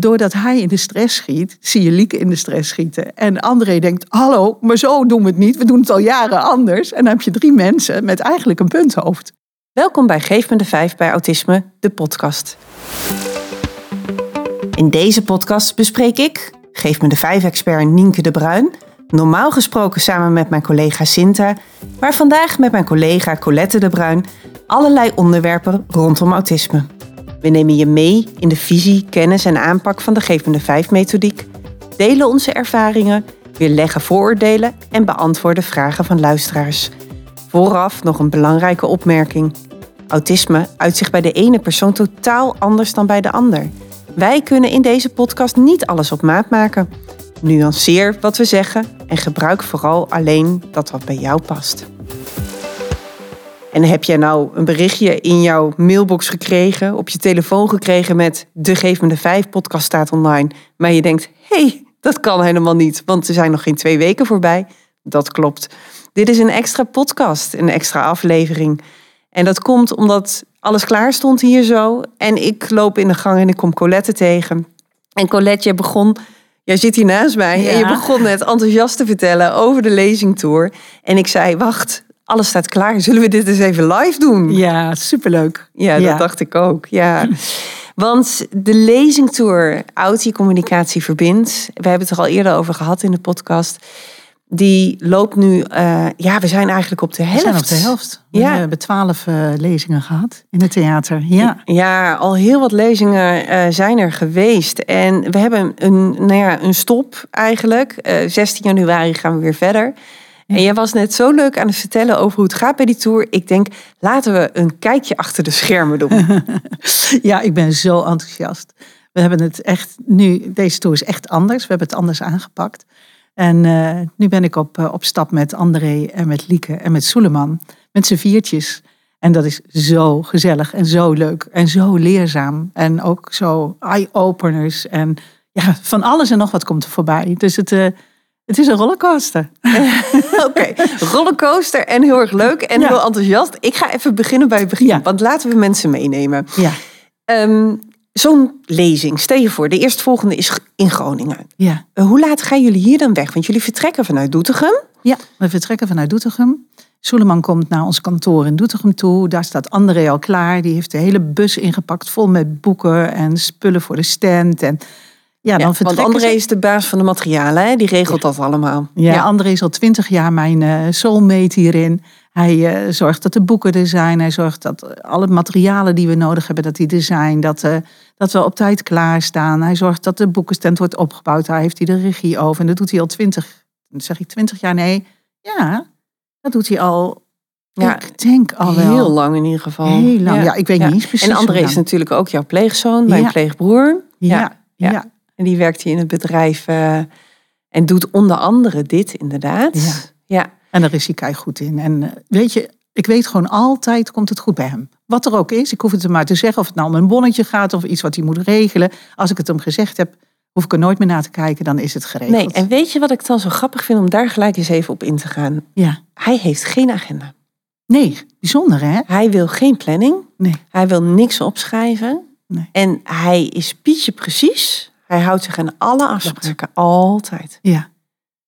doordat hij in de stress schiet, zie je Lieke in de stress schieten. En André denkt, hallo, maar zo doen we het niet. We doen het al jaren anders. En dan heb je drie mensen met eigenlijk een punthoofd. Welkom bij Geef me de Vijf bij Autisme, de podcast. In deze podcast bespreek ik, Geef me de Vijf-expert Nienke de Bruin... normaal gesproken samen met mijn collega Sinta... maar vandaag met mijn collega Colette de Bruin... allerlei onderwerpen rondom autisme. We nemen je mee in de visie, kennis en aanpak van de Geef me de Vijf-methodiek... delen onze ervaringen, weerleggen vooroordelen... en beantwoorden vragen van luisteraars... Vooraf nog een belangrijke opmerking. Autisme uit zich bij de ene persoon totaal anders dan bij de ander. Wij kunnen in deze podcast niet alles op maat maken. Nuanceer wat we zeggen en gebruik vooral alleen dat wat bij jou past. En heb jij nou een berichtje in jouw mailbox gekregen, op je telefoon gekregen met de Geef me de Vijf podcast staat online, maar je denkt, hé, hey, dat kan helemaal niet, want er zijn nog geen twee weken voorbij. Dat klopt. Dit is een extra podcast, een extra aflevering. En dat komt omdat alles klaar stond hier zo. En ik loop in de gang en ik kom Colette tegen. En Colette, je begon, jij zit hier naast mij. Ja. En je begon net enthousiast te vertellen over de lezingtour. En ik zei, wacht, alles staat klaar. Zullen we dit eens even live doen? Ja, superleuk. Ja, dat dacht ik ook. Ja. Want de lezingtour Autie Communicatie Verbindt, we hebben het er al eerder over gehad in de podcast. Die loopt nu, eh, ja, we zijn eigenlijk op de We helft. zijn op de helft. We Ja. hebben twaalf eh, lezingen gehad in het theater. Ja. Ja, al heel wat lezingen eh, zijn er geweest. En we hebben een, nou ja, een stop eigenlijk. Eh 16 januari gaan we weer verder. En jij was net zo leuk aan het vertellen over hoe het gaat bij die tour. Ik denk, laten we een kijkje achter de schermen doen. ja, ik ben zo enthousiast. We hebben het echt nu, deze tour is echt anders. We hebben het anders aangepakt. En eh, nu ben ik op, eh, op stap met André en met Lieke en met Soeleman. Met z'n viertjes. En dat is zo gezellig en zo leuk en zo leerzaam. En ook zo eye-openers. En ja, van alles en nog wat komt er voorbij. Dus het, eh, het is een rollercoaster. Oké, rollercoaster en heel erg leuk en Ja. heel enthousiast. Ik ga even beginnen bij het begin, Ja. want laten we mensen meenemen. Ja, Ehm, Zo'n lezing, stel je voor, de eerstvolgende is in Groningen. ja. Eh, Hoe laat gaan jullie hier dan weg? Want jullie vertrekken vanuit Doetinchem. Ja, we vertrekken vanuit Doetinchem. Soeleman komt naar ons kantoor in Doetinchem toe. Daar staat André al klaar. Die heeft de hele bus ingepakt vol met boeken en spullen voor de stand. En ja, dan Ja, want André is de baas van de materialen, hè? die regelt dat allemaal. Ja, André is al twintig jaar mijn eh, soulmate hierin. Hij eh, zorgt dat de boeken er zijn. Hij zorgt dat alle materialen die we nodig hebben, dat die er zijn. Dat, eh, dat we op tijd klaarstaan. Hij zorgt dat de boekenstand wordt opgebouwd. Daar heeft hij de regie over. En dat doet hij al twintig, zeg ik twintig jaar? Nee, ja, dat doet hij al, Ja, ik denk al wel. Heel lang in ieder geval. Heel lang. Ja, ik weet niet eens precies En André is natuurlijk ook jouw pleegzoon, mijn Ja. pleegbroer. Ja, Ja, ja, ja. En die werkt hier in het bedrijf eh, en doet onder andere dit inderdaad. Ja. ja. En daar is hij kei goed in. En eh, weet je, ik weet gewoon altijd komt het goed bij hem. Wat er ook is, ik hoef het hem maar te zeggen. Of het nou om een bonnetje gaat of iets wat hij moet regelen. Als ik het hem gezegd heb, hoef ik er nooit meer naar te kijken. Dan is het geregeld. Nee, en weet je wat ik dan zo grappig vind om daar gelijk eens even op in te gaan? Ja. Hij heeft geen agenda. Nee, bijzonder hè? Hij wil geen planning. Nee. Hij wil niks opschrijven. Nee. En hij is Pietje precies. Hij houdt zich aan alle afspraken. Altijd. Ja.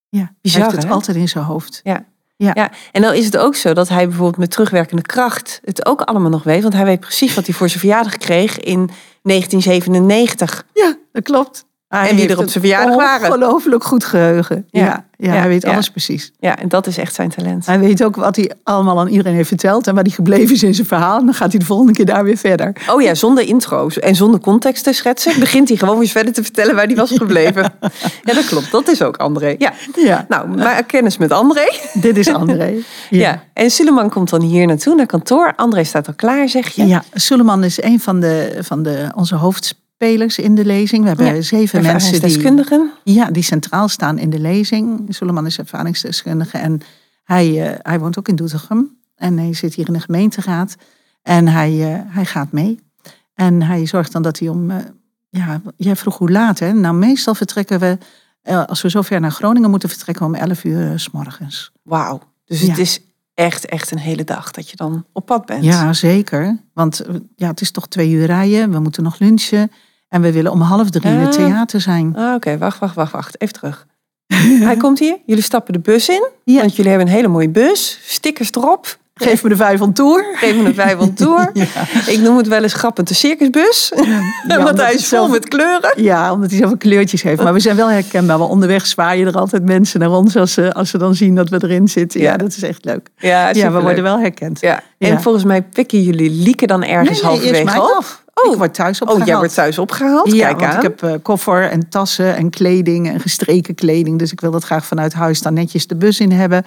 ja. Bizar, hij heeft het hè? altijd in zijn hoofd. Ja. Ja. ja, en dan is het ook zo dat hij bijvoorbeeld met terugwerkende kracht het ook allemaal nog weet. Want hij weet precies wat hij voor zijn verjaardag kreeg in 1997. Ja, dat klopt. Hij En wie er op zijn verjaardag waren. Ongelooflijk goed geheugen. Ja, Ja. ja, Ja. hij weet alles precies. Ja, en dat is echt zijn talent. Hij weet ook wat hij allemaal aan iedereen heeft verteld en waar hij gebleven is in zijn verhaal. En dan gaat hij de volgende keer daar weer verder. Oh ja, zonder intro's en zonder context te schetsen, begint hij gewoon weer verder te vertellen waar hij was gebleven. Ja, dat klopt. Dat is ook André. Ja. Ja, Nou, maar kennis met André. dit is André. Ja. En Suleman komt dan hier naartoe, naar kantoor. André staat al klaar, zeg je. Ja, Suleman is een van, de, van de, onze hoofdspelers in de lezing. We hebben Ja, zeven mensen die, ja, die centraal staan in de lezing. Suleman is ervaringsdeskundige en hij, eh, hij woont ook in Doetinchem. En hij zit hier in de gemeenteraad. En hij, eh, hij gaat mee. En hij zorgt dan dat hij om... eh, ja, jij vroeg hoe laat, hè? Nou, meestal vertrekken we... als we zo ver naar Groningen moeten vertrekken om 11 uur s morgens. Wauw. Dus Ja. het is echt, echt een hele dag dat je dan op pad bent. Ja, zeker. Want ja, het is toch twee uur rijden. We moeten nog lunchen. En we willen om half drie in het Ah. theater zijn. Ah, Oké, wacht, wacht, wacht, wacht. Even terug. Hij komt hier. Jullie stappen de bus in. Ja. Want jullie hebben een hele mooie bus. Stickers erop. Geef me de vijf on tour. Geef me een vijf on tour. Ja. Ik noem het wel eens grappend de circusbus. Ja, want hij is vol zelf- met kleuren. Ja, omdat hij zoveel kleurtjes heeft. Maar we zijn wel herkenbaar. Want onderweg zwaaien er altijd mensen naar ons als ze, als ze dan zien dat we erin zitten. Ja, dat is echt leuk. Ja, Ja, we worden wel herkend. Ja. En volgens mij pikken jullie Lieke dan ergens Nee, nee, halverwege af. Oh. Ik word thuis Oh, opgehaald. jij wordt thuis opgehaald? Ja, Kijk want aan. ik heb eh, koffer en tassen en kleding en gestreken kleding. Dus ik wil dat graag vanuit huis dan netjes de bus in hebben.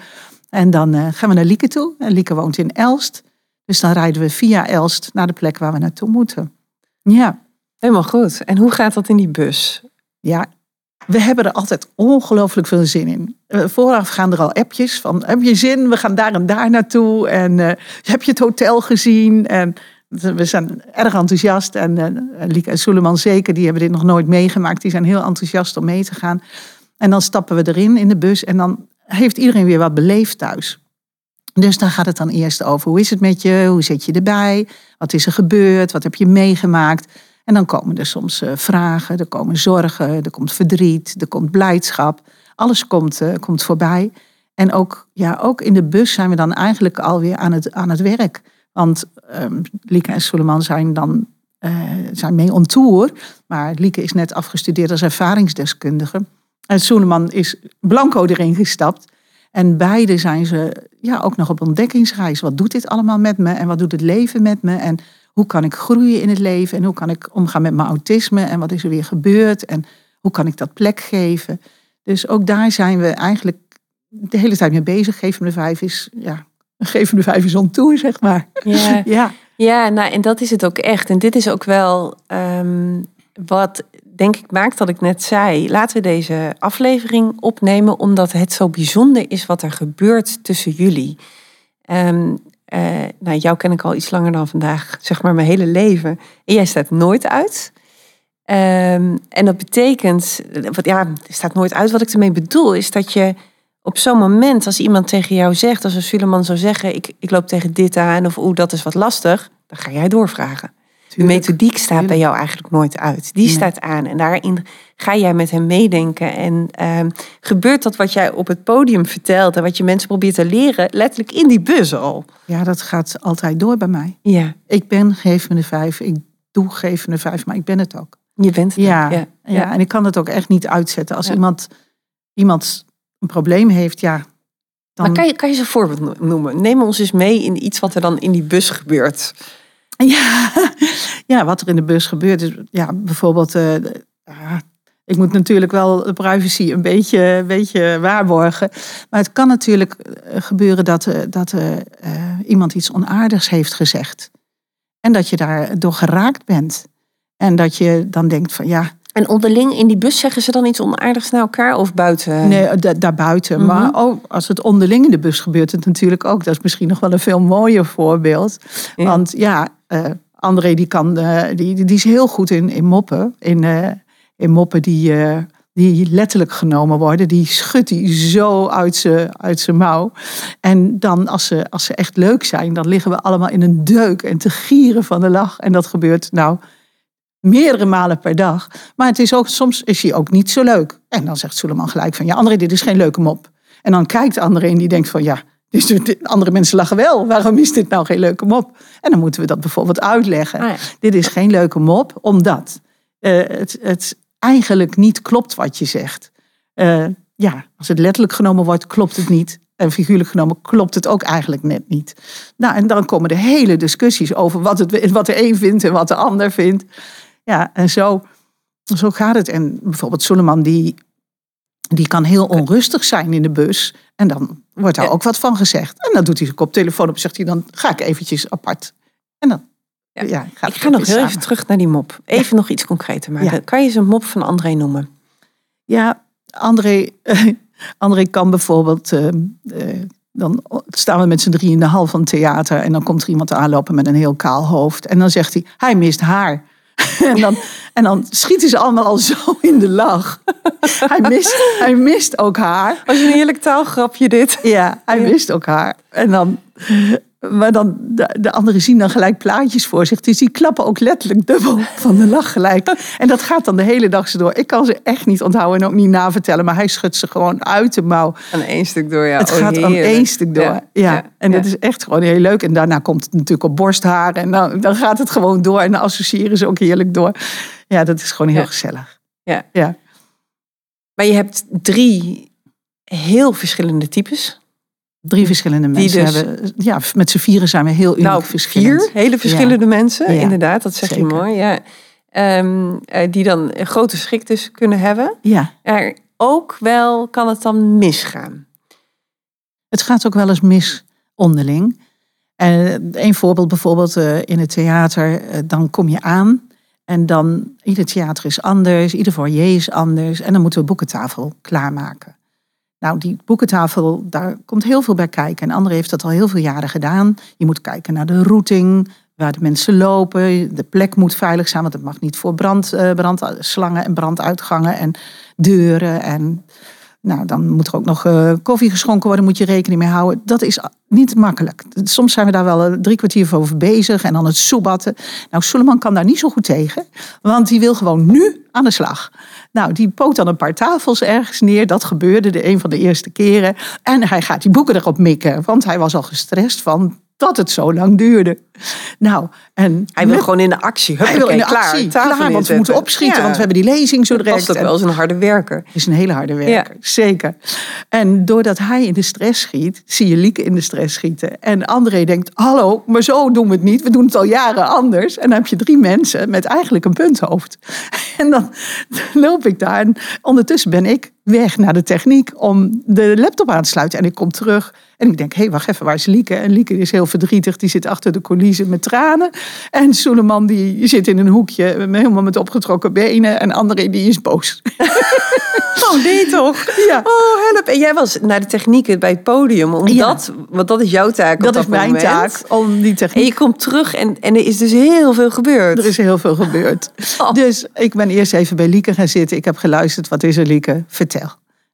En dan eh, gaan we naar Lieke toe. En Lieke woont in Elst. Dus dan rijden we via Elst naar de plek waar we naartoe moeten. Ja, Helemaal goed. En hoe gaat dat in die bus? ja. We hebben er altijd ongelooflijk veel zin in. Eh, vooraf gaan er al appjes van, heb je zin? We gaan daar en daar naartoe. En heb je het hotel gezien? En we zijn erg enthousiast. En eh Lieke en Soeleman zeker, die hebben dit nog nooit meegemaakt. Die zijn heel enthousiast om mee te gaan. En dan stappen we erin in de bus. En dan heeft iedereen weer wat beleefd thuis. Dus dan gaat het dan eerst over hoe is het met je? Hoe zit je erbij? Wat is er gebeurd? Wat heb je meegemaakt? En dan komen er soms eh, vragen, er komen zorgen, er komt verdriet, er komt blijdschap. Alles komt, eh, komt voorbij. En ook, ja, ook in de bus zijn we dan eigenlijk alweer aan het, aan het werk. Want ehm Lieke en Suleiman zijn dan eh, zijn mee on tour. Maar Lieke is net afgestudeerd als ervaringsdeskundige. En Suleiman is blanco erin gestapt. En beide zijn ze ja, ook nog op ontdekkingsreis. Wat doet dit allemaal met me? En wat doet het leven met me? En hoe kan ik groeien in het leven? En hoe kan ik omgaan met mijn autisme? En wat is er weer gebeurd? En hoe kan ik dat plek geven? Dus ook daar zijn we eigenlijk de hele tijd mee bezig. Gevende vijf is, ja, gevende vijf is on tour, zeg maar. Ja, Ja, ja nou, en dat is het ook echt. En dit is ook wel ehm, wat, denk ik, maakt dat ik net zei. Laten we deze aflevering opnemen, omdat het zo bijzonder is wat er gebeurt tussen jullie. Ehm, eh, nou, jou ken ik al iets langer dan vandaag, zeg maar mijn hele leven. En jij staat nooit uit. Ehm, en dat betekent, wat, ja, staat nooit uit. Wat ik ermee bedoel, is dat je op zo'n moment, als iemand tegen jou zegt, als een Suleman zou zeggen, ik, ik loop tegen dit aan, of oeh, dat is wat lastig, dan ga jij doorvragen. De methodiek staat bij jou eigenlijk nooit uit. Die Nee. staat aan en daarin ga jij met hem meedenken. En ehm, gebeurt dat wat jij op het podium vertelt en wat je mensen probeert te leren, letterlijk in die bus al. Ja, dat gaat altijd door bij mij. Ja, Ik ben gevende vijf, ik doe gevende vijf, maar ik ben het ook. je bent het. Ja, ook. ja, ja. en ik kan het ook echt niet uitzetten. Als Ja. iemand, iemand een probleem heeft, ja, dan... Maar kan je, kan je eens een voorbeeld no- noemen? Neem ons eens mee in iets wat er dan in die bus gebeurt. Ja, ja, wat er in de bus gebeurt is, ja, bijvoorbeeld, eh, ja, ik moet natuurlijk wel de privacy een beetje, een beetje waarborgen. Maar het kan natuurlijk eh, gebeuren dat, eh, dat iemand iets onaardigs heeft gezegd. En dat je daardoor geraakt bent. En dat je dan denkt van ja, En onderling in die bus zeggen ze dan iets onaardigs naar elkaar of buiten? nee, da- daarbuiten. Mhm. Maar ook als het onderling in de bus gebeurt, het natuurlijk ook. Dat is misschien nog wel een veel mooier voorbeeld. Ja. Want ja, eh, André die kan, eh, die, die is heel goed in, in moppen. In, eh, in moppen die, die letterlijk genomen worden. Die schudt hij zo uit zijn uit mouw. En dan als ze, als ze echt leuk zijn, dan liggen we allemaal in een deuk en te gieren van de lach. En dat gebeurt nou meerdere malen per dag. Maar het is ook, soms is hij ook niet zo leuk. En dan zegt Suleman gelijk van, ja André, dit is geen leuke mop. En dan kijkt André en die denkt van, ja, dus de- andere mensen lachen wel. Waarom is dit nou geen leuke mop? En dan moeten we dat bijvoorbeeld uitleggen. Ah, ja. Dit is geen leuke mop, omdat eh, het, het eigenlijk niet klopt wat je zegt. Eh, ja, als het letterlijk genomen wordt, klopt het niet. En figuurlijk genomen klopt het ook eigenlijk net niet. Nou, en dan komen de hele discussies over wat, het, wat de een vindt en wat de ander vindt. Ja, en zo, zo gaat het. En bijvoorbeeld Suleiman, die, die kan heel onrustig zijn in de bus. En dan wordt daar Ja. ook wat van gezegd. En dan doet hij zijn koptelefoon op, zegt hij dan ga ik eventjes apart. En dan Ja. ja. gaat Ik ga nog heel even terug naar die mop. Even nog iets concreter maken. Kan je eens een mop van André noemen? Ja, André, André kan bijvoorbeeld. eh, eh, dan staan we met z'n drie in de hal van het theater. En dan komt er iemand aanlopen met een heel kaal hoofd. En dan zegt hij: Hij mist haar. En dan, en dan schieten ze allemaal al zo in de lach. Hij mist, hij mist ook haar. Was een heerlijk taalgrapje dit. Ja, hij Ja. mist ook haar. En dan, maar dan, de, de anderen zien dan gelijk plaatjes voor zich. Dus die klappen ook letterlijk dubbel van de lach gelijk. En dat gaat dan de hele dag zo door. Ik kan ze echt niet onthouden en ook niet navertellen. Maar hij schudt ze gewoon uit de mouw. Aan één stuk door, ja. Het Oh, gaat aan één stuk door. Ja, Ja, En dat is echt gewoon heel leuk. En daarna komt het natuurlijk op borsthaar. En dan, dan gaat het gewoon door. En dan associëren ze ook heerlijk door. Ja, dat is gewoon heel gezellig. Ja. ja. Maar je hebt drie heel verschillende types. Drie verschillende Die mensen dus- hebben. Ja, met z'n vieren zijn we heel uniek nou, verschillend. vier hele verschillende mensen, Ja. inderdaad. Dat zeg je mooi, ja. Ehm, eh, die dan een grote schrik dus kunnen hebben. Ja. Maar ook wel kan het dan misgaan. Het gaat ook wel eens mis onderling. En een voorbeeld bijvoorbeeld eh, in het theater, dan kom je aan en dan ieder theater is anders, ieder foyer is anders en dan moeten we boekentafel klaarmaken. Nou, die boekentafel, daar komt heel veel bij kijken. En André heeft dat al heel veel jaren gedaan. Je moet kijken naar de routing, waar de mensen lopen. De plek moet veilig zijn, want het mag niet voor brand, eh, brandslangen en branduitgangen en deuren. En nou, dan moet er ook nog eh, koffie geschonken worden, moet je rekening mee houden. Dat is niet makkelijk. Soms zijn we daar wel eh, drie kwartier voor over bezig en dan het soebatten. Nou, Suleiman kan daar niet zo goed tegen, want die wil gewoon nu aan de slag. Nou, die poot dan een paar tafels ergens neer. Dat gebeurde de een van de eerste keren. En hij gaat die boeken erop mikken, want hij was al gestrest van dat het zo lang duurde. Nou, en Hij wil met- gewoon in de actie. hij wil in de Huppakee, actie, klaar, want we moeten opschieten, Ja. want we hebben die lezing zo Dat direct. past ook En- wel als een harde werker. is een hele harde werker, zeker. En doordat hij in de stress schiet, zie je Lieke in de stress schieten. En André denkt, hallo, maar zo doen we het niet. We doen het al jaren anders. En dan heb je drie mensen met eigenlijk een punthoofd. En dan loop ik daar en ondertussen ben ik weg naar de techniek om de laptop aan te sluiten. En ik kom terug en ik denk, hé, hey, wacht even, waar is Lieke? En Lieke is heel verdrietig, die zit achter de coulissen met tranen. En Soeleman die zit in een hoekje, helemaal met opgetrokken benen. En André die is boos. Oh, nee toch? Ja. Oh, help. En jij was naar de technieken bij het podium. Omdat, Ja. Want dat is jouw taak op Dat dat is mijn taak om die En techniek. je komt terug en, en er is dus heel veel gebeurd. Er is heel veel gebeurd. Oh. Dus ik ben eerst even bij Lieke gaan zitten. Ik heb geluisterd. Wat is er, Lieke? Vertel.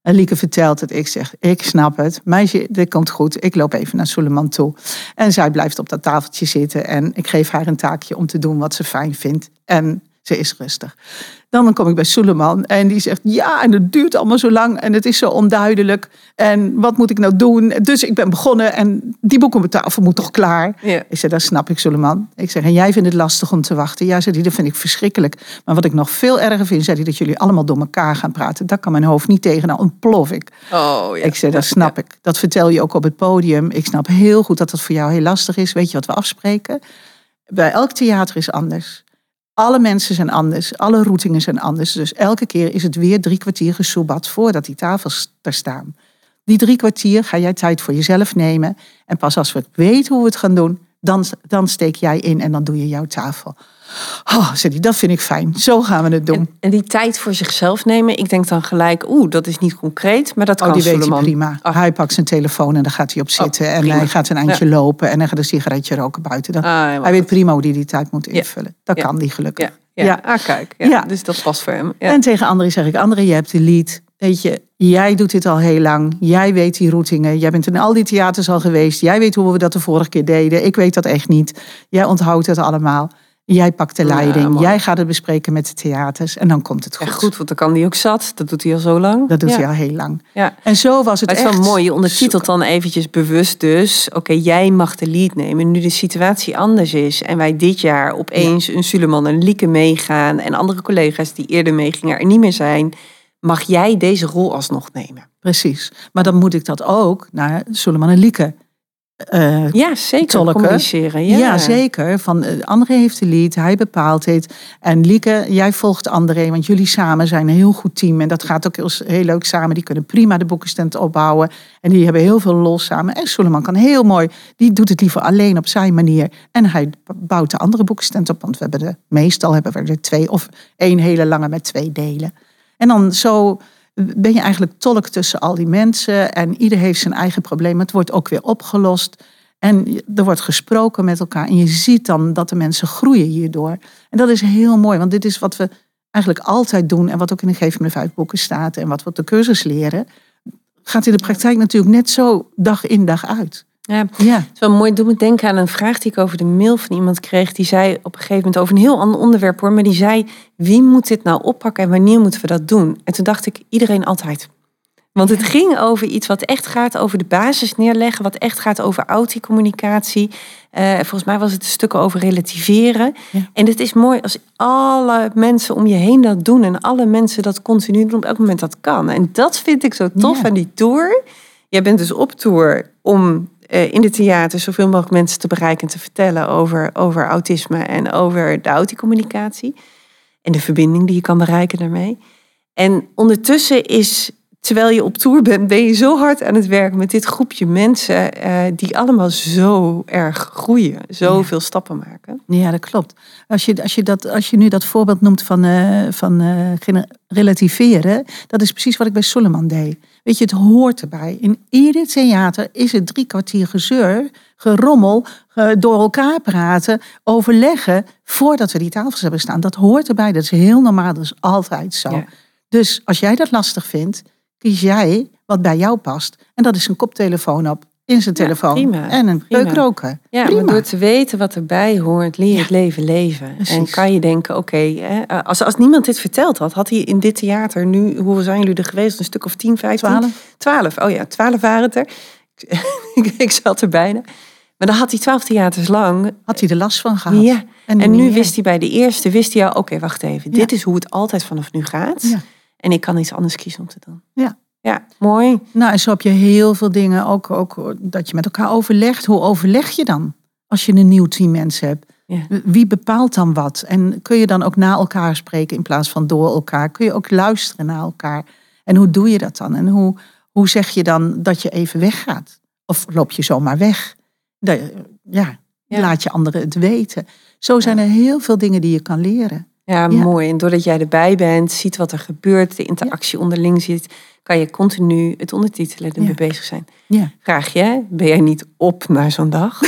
En Lieke vertelt het. Ik zeg, ik snap het. Meisje, dit komt goed. Ik loop even naar Suleiman toe. En zij blijft op dat tafeltje zitten. En ik geef haar een taakje om te doen wat ze fijn vindt. En ze is rustig. Dan kom ik bij Suleiman en die zegt, ja, en het duurt allemaal zo lang en het is zo onduidelijk. En wat moet ik nou doen? Dus ik ben begonnen en die boek op tafel moet toch klaar? Ja. Ik zeg, dat snap ik, Suleiman. Ik zeg, en jij vindt het lastig om te wachten? Ja, zei hij, dat vind ik verschrikkelijk. Maar wat ik nog veel erger vind, zei hij, dat jullie allemaal door elkaar gaan praten. Daar kan mijn hoofd niet tegen, nou ontplof ik. Oh, ja. Ik zeg, dat snap ik. Dat vertel je ook op het podium. Ik snap heel goed dat dat voor jou heel lastig is. Weet je wat we afspreken? Bij elk theater is anders. Alle mensen zijn anders. Alle routingen zijn anders. Dus elke keer is het weer drie kwartier gesoebat voordat die tafels er staan. Die drie kwartier ga jij tijd voor jezelf nemen. En pas als we weten hoe we het gaan doen, dan, dan steek jij in en dan doe je jouw tafel. Oh, zei dat vind ik fijn. Zo gaan we het doen. En, en die tijd voor zichzelf nemen, ik denk dan gelijk, oeh, dat is niet concreet, maar dat Oh, kan die weet hij prima. Oh. Hij pakt zijn telefoon en dan gaat hij op zitten. en hij gaat een eindje lopen en dan gaat een sigaretje roken buiten. Dan, Ah, hij weet prima hoe hij die tijd moet invullen. Dat Ja. kan die gelukkig. Ja. Ah, kijk. Ja. Dus dat past voor hem. Ja. En tegen André zeg ik, André, je hebt de lead. Weet je, jij doet dit al heel lang. Jij weet die routingen. Jij bent in al die theaters al geweest. Jij weet hoe we dat de vorige keer deden. Ik weet dat echt niet. Jij onthoudt het allemaal. Jij pakt de leiding. jij gaat het bespreken met de theaters. En dan komt het goed. Echt goed, want dan kan die ook zat. Dat doet hij al zo lang. Dat doet ja. hij al heel lang. Ja. En zo was het Maar het is echt. wel mooi, je ondertitelt dan eventjes bewust dus... oké, jij mag de lead nemen. Nu de situatie anders is... en wij dit jaar opeens een Suleman en Lieke meegaan... en andere collega's die eerder meegingen er niet meer zijn... mag jij deze rol alsnog nemen. Precies. Maar dan moet ik dat ook naar Suleiman en Lieke eh, Ja, zeker. Tolken. Communiceren. Ja. Ja, zeker. Van, eh, André heeft de lead, hij bepaalt dit. En Lieke, jij volgt André, want jullie samen zijn een heel goed team. En dat gaat ook heel, heel leuk samen. Die kunnen prima de boekenstand opbouwen. En die hebben heel veel los samen. En Suleiman kan heel mooi, die doet het liever alleen op zijn manier. En hij bouwt de andere boekenstand op. Want we hebben de, meestal hebben we er twee of één hele lange met twee delen. En dan zo ben je eigenlijk tolk tussen al die mensen. En ieder heeft zijn eigen probleem. Het wordt ook weer opgelost. En er wordt gesproken met elkaar. En je ziet dan dat de mensen groeien hierdoor. En dat is heel mooi. Want dit is wat we eigenlijk altijd doen. En wat ook in de Geef me vijf boeken staat. En wat we op de cursus leren. Gaat in de praktijk natuurlijk net zo dag in dag uit. Ja, Ja, het is wel mooi. Doe me denken aan een vraag die ik over de mail van iemand kreeg. Die zei op een gegeven moment over een heel ander onderwerp hoor. Maar die zei, wie moet dit nou oppakken en wanneer moeten we dat doen? En toen dacht ik, iedereen altijd. Want het ging over iets wat echt gaat over de basis neerleggen. Wat echt gaat over autiecommunicatie. Eh volgens mij was het een stuk over relativeren. Ja. En het is mooi als alle mensen om je heen dat doen. En alle mensen dat continu doen op elk moment dat kan. En dat vind ik zo tof Ja. aan die tour. Jij bent dus op tour om in de theater zoveel mogelijk mensen te bereiken en te vertellen over, over autisme en over de autiecommunicatie. En de verbinding die je kan bereiken daarmee. En ondertussen is, terwijl je op tour bent, ben je zo hard aan het werken met dit groepje mensen eh, die allemaal zo erg groeien, zoveel stappen maken. ja, dat klopt. Als je, als je, dat, als je nu dat voorbeeld noemt van, eh, van eh, relativeren, dat is precies wat ik bij Suleiman deed. Weet je, het hoort erbij. In ieder theater is het drie kwartier gezeur, gerommel, door elkaar praten, overleggen, voordat we die tafels hebben staan. Dat hoort erbij, dat is heel normaal, dat is altijd zo. Ja. Dus als jij dat lastig vindt, kies jij wat bij jou past. En dat is een koptelefoon op, in zijn Ja, telefoon prima, en een prima. peukroker. Ja, Prima. maar door te weten wat erbij hoort, leer je Ja. het leven leven. Precies. En kan je denken, oké, als, als niemand dit verteld had, had hij in dit theater nu, hoeveel zijn jullie er geweest? Een stuk of 10, 15? Twaalf. 12, oh ja, 12 waren het er. ik, ik zat er bijna. Maar dan had hij 12 theaters lang. Had hij er last van gehad. Ja. En, En nu wist hij bij de eerste, wist hij al, oké, wacht even. Dit is hoe het altijd vanaf nu gaat. Ja. En ik kan iets anders kiezen om te doen. Ja. Ja, mooi. Nou, en zo heb je heel veel dingen, ook, ook dat je met elkaar overlegt. Hoe overleg je dan als je een nieuw team mensen hebt? Ja. Wie bepaalt dan wat? En kun je dan ook na elkaar spreken in plaats van door elkaar? Kun je ook luisteren naar elkaar? En hoe doe je dat dan? En hoe, hoe zeg je dan dat je even weggaat? Of loop je zomaar weg? Ja. laat je anderen het weten. Zo zijn er heel veel dingen die je kan leren. Ja, Ja. mooi. En doordat jij erbij bent, ziet wat er gebeurt, de interactie onderling ziet, kan je continu het ondertitelen Ja. bezig zijn. Ja. Vraag je, ben jij niet op na zo'n dag?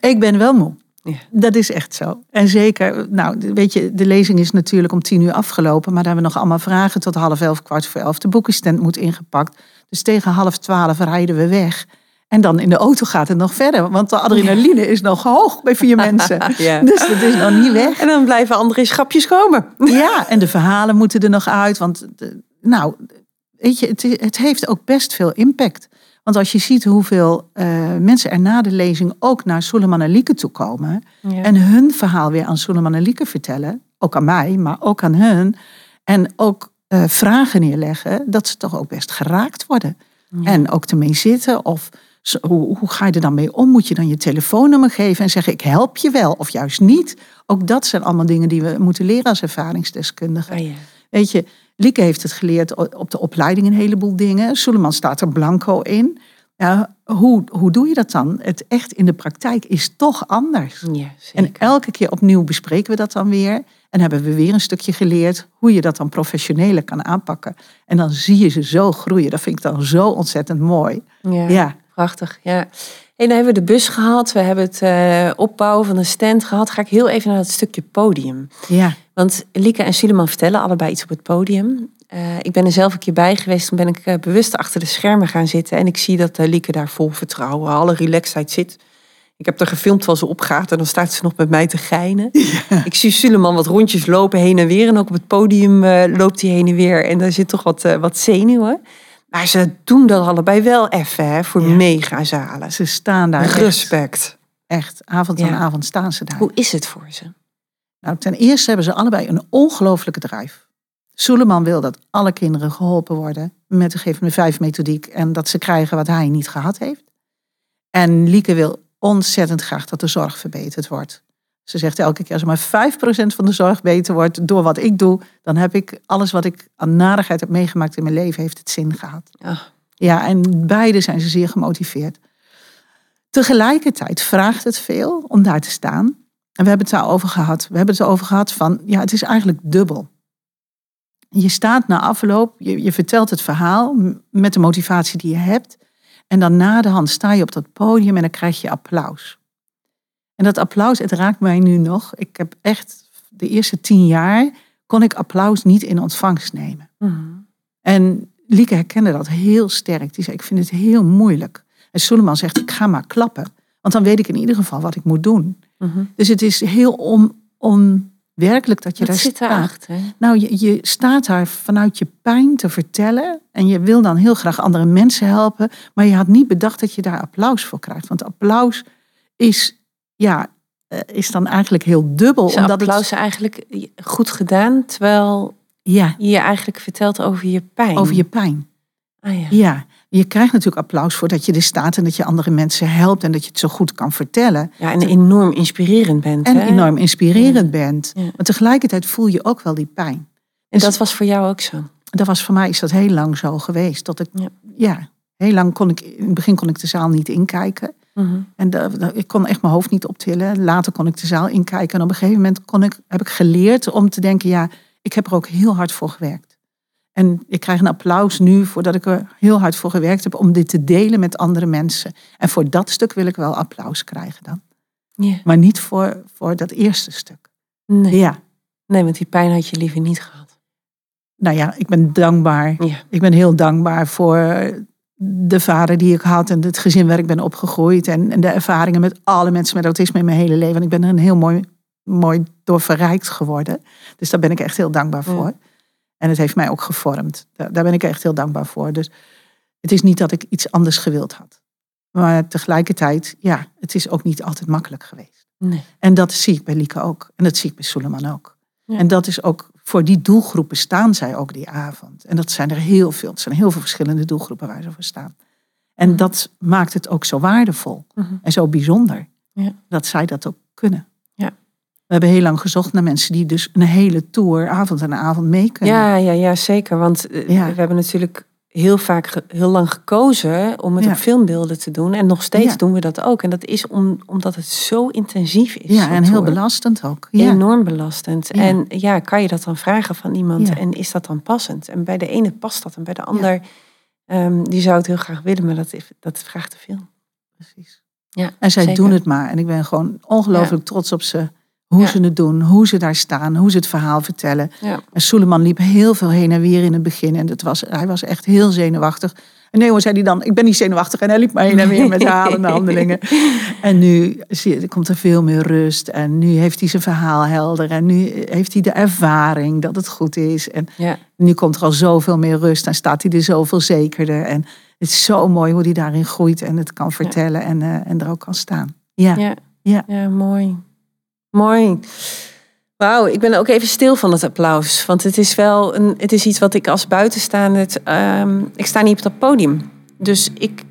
Ik ben wel moe. Ja. Dat is echt zo. En zeker, nou, weet je, de lezing is natuurlijk om tien uur afgelopen, maar daar hebben we nog allemaal vragen tot half elf, kwart voor elf. De boekenstand moet ingepakt. Dus tegen half twaalf rijden we weg. En dan in de auto gaat het nog verder, want de adrenaline is nog hoog bij vier mensen. Ja. Dus dat is nog niet weg. En dan blijven andere schapjes komen. Ja, en de verhalen moeten er nog uit. Want, de- nou, weet je, het, het heeft ook best veel impact. Want als je ziet hoeveel eh, mensen er na de lezing ook naar Suleiman en Lieke toe komen. Ja. En hun verhaal weer aan Suleiman en Lieke vertellen. Ook aan mij, maar ook aan hun. En ook eh, vragen neerleggen. Dat ze toch ook best geraakt worden. En ook ermee zitten. Of hoe, hoe ga je er dan mee om? Moet je dan je telefoonnummer geven en zeggen ik help je wel? Of juist niet? Ook dat zijn allemaal dingen die we moeten leren als ervaringsdeskundigen. Ah, ja. Weet je, Lieke heeft het geleerd op de opleiding een heleboel dingen. Suleiman staat er blanco in. Ja, hoe, hoe doe je dat dan? Het echt in de praktijk is toch anders. ja, En elke keer opnieuw bespreken we dat dan weer. En hebben we weer een stukje geleerd hoe je dat dan professioneler kan aanpakken. En dan zie je ze zo groeien. Dat vind ik dan zo ontzettend mooi. Ja, Ja. Prachtig. Ja. En dan hebben we de bus gehad, we hebben het eh, opbouwen van een stand gehad. Ga ik heel even naar het stukje podium. Ja, Want Lieke en Suleiman vertellen allebei iets op het podium. Eh, ik ben er zelf een keer bij geweest. Toen ben ik eh, bewust achter de schermen gaan zitten. En ik zie dat Lieke daar vol vertrouwen, alle relaxedheid zit. Ik heb er gefilmd terwijl ze opgaat en dan staat ze nog met mij te geinen. Ik zie Suleiman wat rondjes lopen heen en weer. En ook op het podium loopt hij heen en weer. En daar zit toch wat, wat zenuwen. Maar ze doen dat allebei wel even hè, voor Ja. megazalen. ze staan daar Respect. echt. Avond Ja. aan avond staan ze daar. Hoe is het voor ze? Nou, ten eerste hebben ze allebei een ongelooflijke drijf. Suleiman wil dat alle kinderen geholpen worden met de geef me vijf methodiek en dat ze krijgen wat hij niet gehad heeft. En Lieke wil ontzettend graag dat de zorg verbeterd wordt. Ze zegt elke keer als maar 5% van de zorg beter wordt door wat ik doe, dan heb ik alles wat ik aan narigheid heb meegemaakt in mijn leven, heeft het zin gehad. Ja, en beide zijn ze zeer gemotiveerd. Tegelijkertijd vraagt het veel om daar te staan. En we hebben het daarover gehad. We hebben het erover gehad van, ja, het is eigenlijk dubbel. Je staat na afloop, je, je vertelt het verhaal met de motivatie die je hebt. En dan na de hand sta je op dat podium en dan krijg je applaus. En dat applaus, het raakt mij nu nog. Ik heb echt de eerste tien jaar kon ik applaus niet in ontvangst nemen. mhm. En Lieke herkende dat heel sterk. Die zei, ik vind het heel moeilijk. En Suleiman zegt, ik ga maar klappen. Want dan weet ik in ieder geval wat ik moet doen. Mhm. Dus het is heel on, onwerkelijk dat je daar zit staat. Nou, je, je staat daar vanuit je pijn te vertellen. En je wil dan heel graag andere mensen helpen. Maar je had niet bedacht dat je daar applaus voor krijgt. Want applaus is, ja, eh, is dan eigenlijk heel dubbel. Is omdat applaus eigenlijk goed gedaan, terwijl het, ja, je je eigenlijk vertelt over je pijn. over je pijn. Ah, ja. Ja, je krijgt natuurlijk applaus voor dat je er staat en dat je andere mensen helpt en dat je het zo goed kan vertellen. ja, en enorm inspirerend bent. En hè? enorm inspirerend bent. Ja. Maar tegelijkertijd voel je ook wel die pijn. En dat was voor jou ook zo. Dat was voor mij is dat heel lang zo geweest. Dat ik, ja. heel lang kon ik, in het begin kon ik de zaal niet inkijken. Mhm. En ik kon echt mijn hoofd niet optillen. Later kon ik de zaal inkijken. En op een gegeven moment kon ik, heb ik geleerd om te denken, ja, ik heb er ook heel hard voor gewerkt. En ik krijg een applaus nu voordat ik er heel hard voor gewerkt heb om dit te delen met andere mensen. En voor dat stuk wil ik wel applaus krijgen dan. Ja. Maar niet voor, voor dat eerste stuk. Nee. Ja, nee, want die pijn had je liever niet gehad. nou ja, ik ben dankbaar. Ik ben heel dankbaar voor de vader die ik had en het gezin waar ik ben opgegroeid. En, en de ervaringen met alle mensen met autisme in mijn hele leven. En ik ben er een heel mooi, mooi door verrijkt geworden. Dus daar ben ik echt heel dankbaar Ja. voor. En het heeft mij ook gevormd. Daar, daar ben ik echt heel dankbaar voor. Dus het is niet dat ik iets anders gewild had. Maar tegelijkertijd, ja, het is ook niet altijd makkelijk geweest. Nee. En dat zie ik bij Lieke ook. En dat zie ik bij Suleiman ook. Ja. En dat is ook, voor die doelgroepen staan zij ook die avond. En dat zijn er heel veel. Het zijn heel veel verschillende doelgroepen waar ze voor staan. En Mhm. dat maakt het ook zo waardevol Mhm. en zo bijzonder. Ja. Dat zij dat ook kunnen. Ja. We hebben heel lang gezocht naar mensen die dus een hele tour, avond en avond mee kunnen. Ja, ja, ja, zeker. Want eh, Ja. we hebben natuurlijk heel vaak, heel lang gekozen om het Ja. op filmbeelden te doen. En nog steeds Ja. doen we dat ook. En dat is om, omdat het zo intensief is. Ja, en heel belastend ook. Ja. Enorm belastend. Ja. En ja, kan je dat dan vragen van iemand? Ja. En is dat dan passend? En bij de ene past dat en bij de ander, ehm, die zou het heel graag willen, maar dat, is- dat vraagt te veel. Precies. Ja, En zij zeker. doen het maar. En ik ben gewoon ongelooflijk trots op ze. Hoe Ja. ze het doen, hoe ze daar staan, hoe ze het verhaal vertellen. Ja. En Suleiman liep heel veel heen en weer in het begin. En dat was, hij was echt heel zenuwachtig. En nee hoor, zei hij dan, ik ben niet zenuwachtig. En hij liep maar heen en weer met herhalende handelingen. En nu komt er veel meer rust. En nu heeft hij zijn verhaal helder. En nu heeft hij de ervaring dat het goed is. En Ja. nu komt er al zoveel meer rust. En staat hij er zoveel zekerder. En het is zo mooi hoe hij daarin groeit. En het kan vertellen en, eh, en er ook kan staan. Ja, Ja. Ja. ja, mooi. Mooi. Wauw, ik ben ook even stil van het applaus. Want het is wel een, het is iets wat ik als buitenstaander. ehm ik sta niet op dat podium. Dus ik,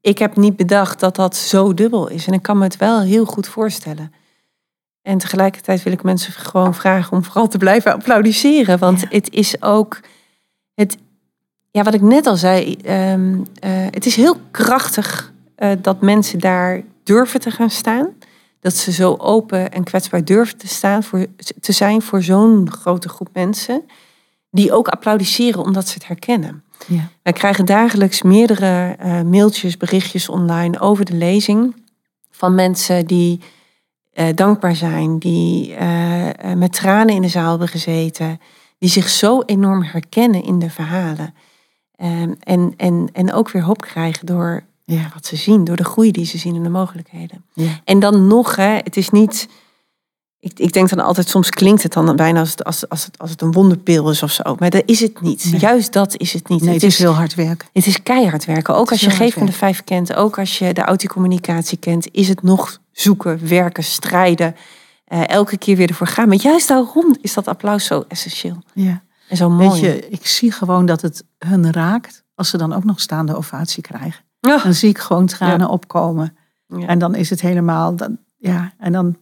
ik heb niet bedacht dat dat zo dubbel is. En ik kan me het wel heel goed voorstellen. En tegelijkertijd wil ik mensen gewoon vragen om vooral te blijven applaudisseren. Want Ja. het is ook. Het, ja, wat ik net al zei. ehm, eh, het is heel krachtig eh, dat mensen daar durven te gaan staan. Dat ze zo open en kwetsbaar durven te, staan voor, te zijn voor zo'n grote groep mensen. Die ook applaudisseren omdat ze het herkennen. ja, Wij krijgen dagelijks meerdere eh, mailtjes, berichtjes online over de lezing. Van mensen die eh, dankbaar zijn, die eh, met tranen in de zaal hebben gezeten. Die zich zo enorm herkennen in de verhalen. Ehm, en, en, en ook weer hoop krijgen door ja, wat ze zien, door de groei die ze zien en de mogelijkheden. ja. En dan nog, hè, het is niet. Ik, ik denk dan altijd, soms klinkt het dan bijna als het, als, als het, als het een wonderpil is of zo. Maar dat is het niet. Nee. Juist dat is het niet. Nee, het is heel hard werken. Het is keihard werken. Ook als je Geef me de Vijf kent, ook als je de autocommunicatie kent, is het nog zoeken, werken, strijden. eh, elke keer weer ervoor gaan. Maar juist daarom is dat applaus zo essentieel Ja. en zo mooi. Weet je, ik zie gewoon dat het hun raakt als ze dan ook nog staande ovatie krijgen. Ja. Dan zie ik gewoon tranen opkomen. Ja. En dan is het helemaal, dan, ja, en dan,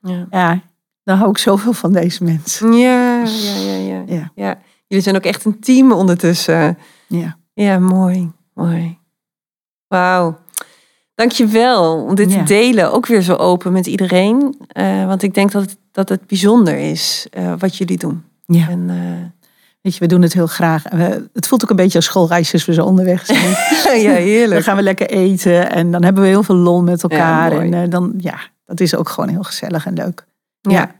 Ja. ja, dan hou ik zoveel van deze mensen. Ja, ja, ja, ja, Ja. ja. Jullie zijn ook echt een team ondertussen. Ja, Ja, mooi, mooi. Wauw. Dankjewel om dit te delen. Ook weer zo open met iedereen. Eh, want ik denk dat het, dat het bijzonder is eh, wat jullie doen. ja. En, eh, Weet je, we doen het heel graag. En we- het voelt ook een beetje als schoolreisjes we zo onderweg zijn. ja, Dan heerlijk. gaan we lekker eten en dan hebben we heel veel lol met elkaar. Ja, en eh, dan, ja, dat is ook gewoon heel gezellig en leuk. Ja.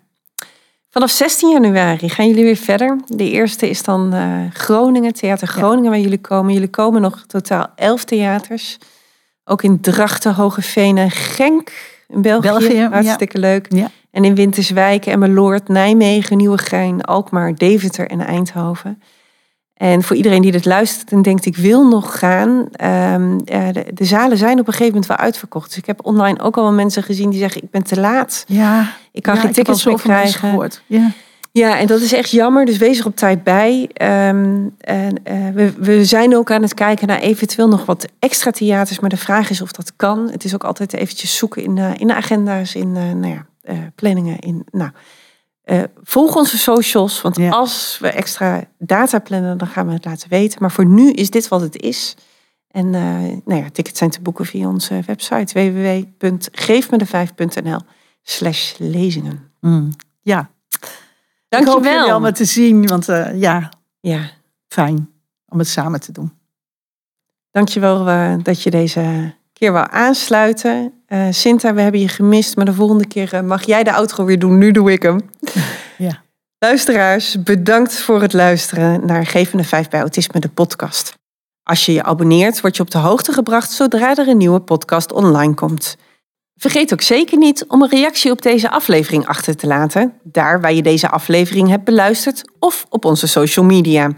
Vanaf 16 januari gaan jullie weer verder. De eerste is dan uh, Groningen, Theater Groningen, waar jullie komen. Jullie komen nog totaal 11 theaters. Ook in Drachten, Hogeveen en Genk in België. België Hartstikke leuk. Ja. En in Winterswijk, Emmeloord, Nijmegen, Nieuwegein, Alkmaar, Deventer en Eindhoven. En voor iedereen die dit luistert en denkt ik wil nog gaan. Um, de, de, zalen zijn op een gegeven moment wel uitverkocht. Dus ik heb online ook al mensen gezien die zeggen ik ben te laat. Ja, ik kan geen tickets meer krijgen. Ja. ja, en dat is echt jammer. Dus wees er op tijd bij. Um, en, uh, we, we zijn ook aan het kijken naar eventueel nog wat extra theaters. Maar de vraag is of dat kan. Het is ook altijd eventjes zoeken in, uh, in de agenda's, in uh, nou ja, planningen. In, nou, uh, volg onze socials, want als we extra data plannen, dan gaan we het laten weten. Maar voor nu is dit wat het is. En uh, nou ja, tickets zijn te boeken via onze website www.geefmede5.nl slash lezingen. Mm, ja. Dankjewel. Ik hoop jullie allemaal te zien, want ja, ja, fijn om het samen te doen. Dankjewel uh, dat je deze keer wou aansluiten. Uh, Sinta, we hebben je gemist, maar de volgende keer uh, mag jij de outro weer doen. Nu doe ik hem. Ja. Luisteraars, bedankt voor het luisteren naar Gevende 5 bij Autisme, de podcast. Als je je abonneert, word je op de hoogte gebracht zodra er een nieuwe podcast online komt. Vergeet ook zeker niet om een reactie op deze aflevering achter te laten, daar waar je deze aflevering hebt beluisterd of op onze social media.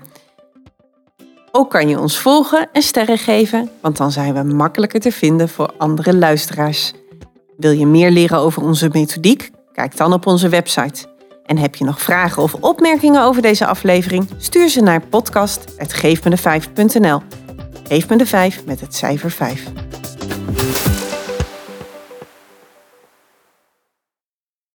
Ook kan je ons volgen en sterren geven, want dan zijn we makkelijker te vinden voor andere luisteraars. Wil je meer leren over onze methodiek? Kijk dan op onze website. En heb je nog vragen of opmerkingen over deze aflevering? Stuur ze naar podcast.geefmede5.nl. Geef me de 5 met het cijfer 5.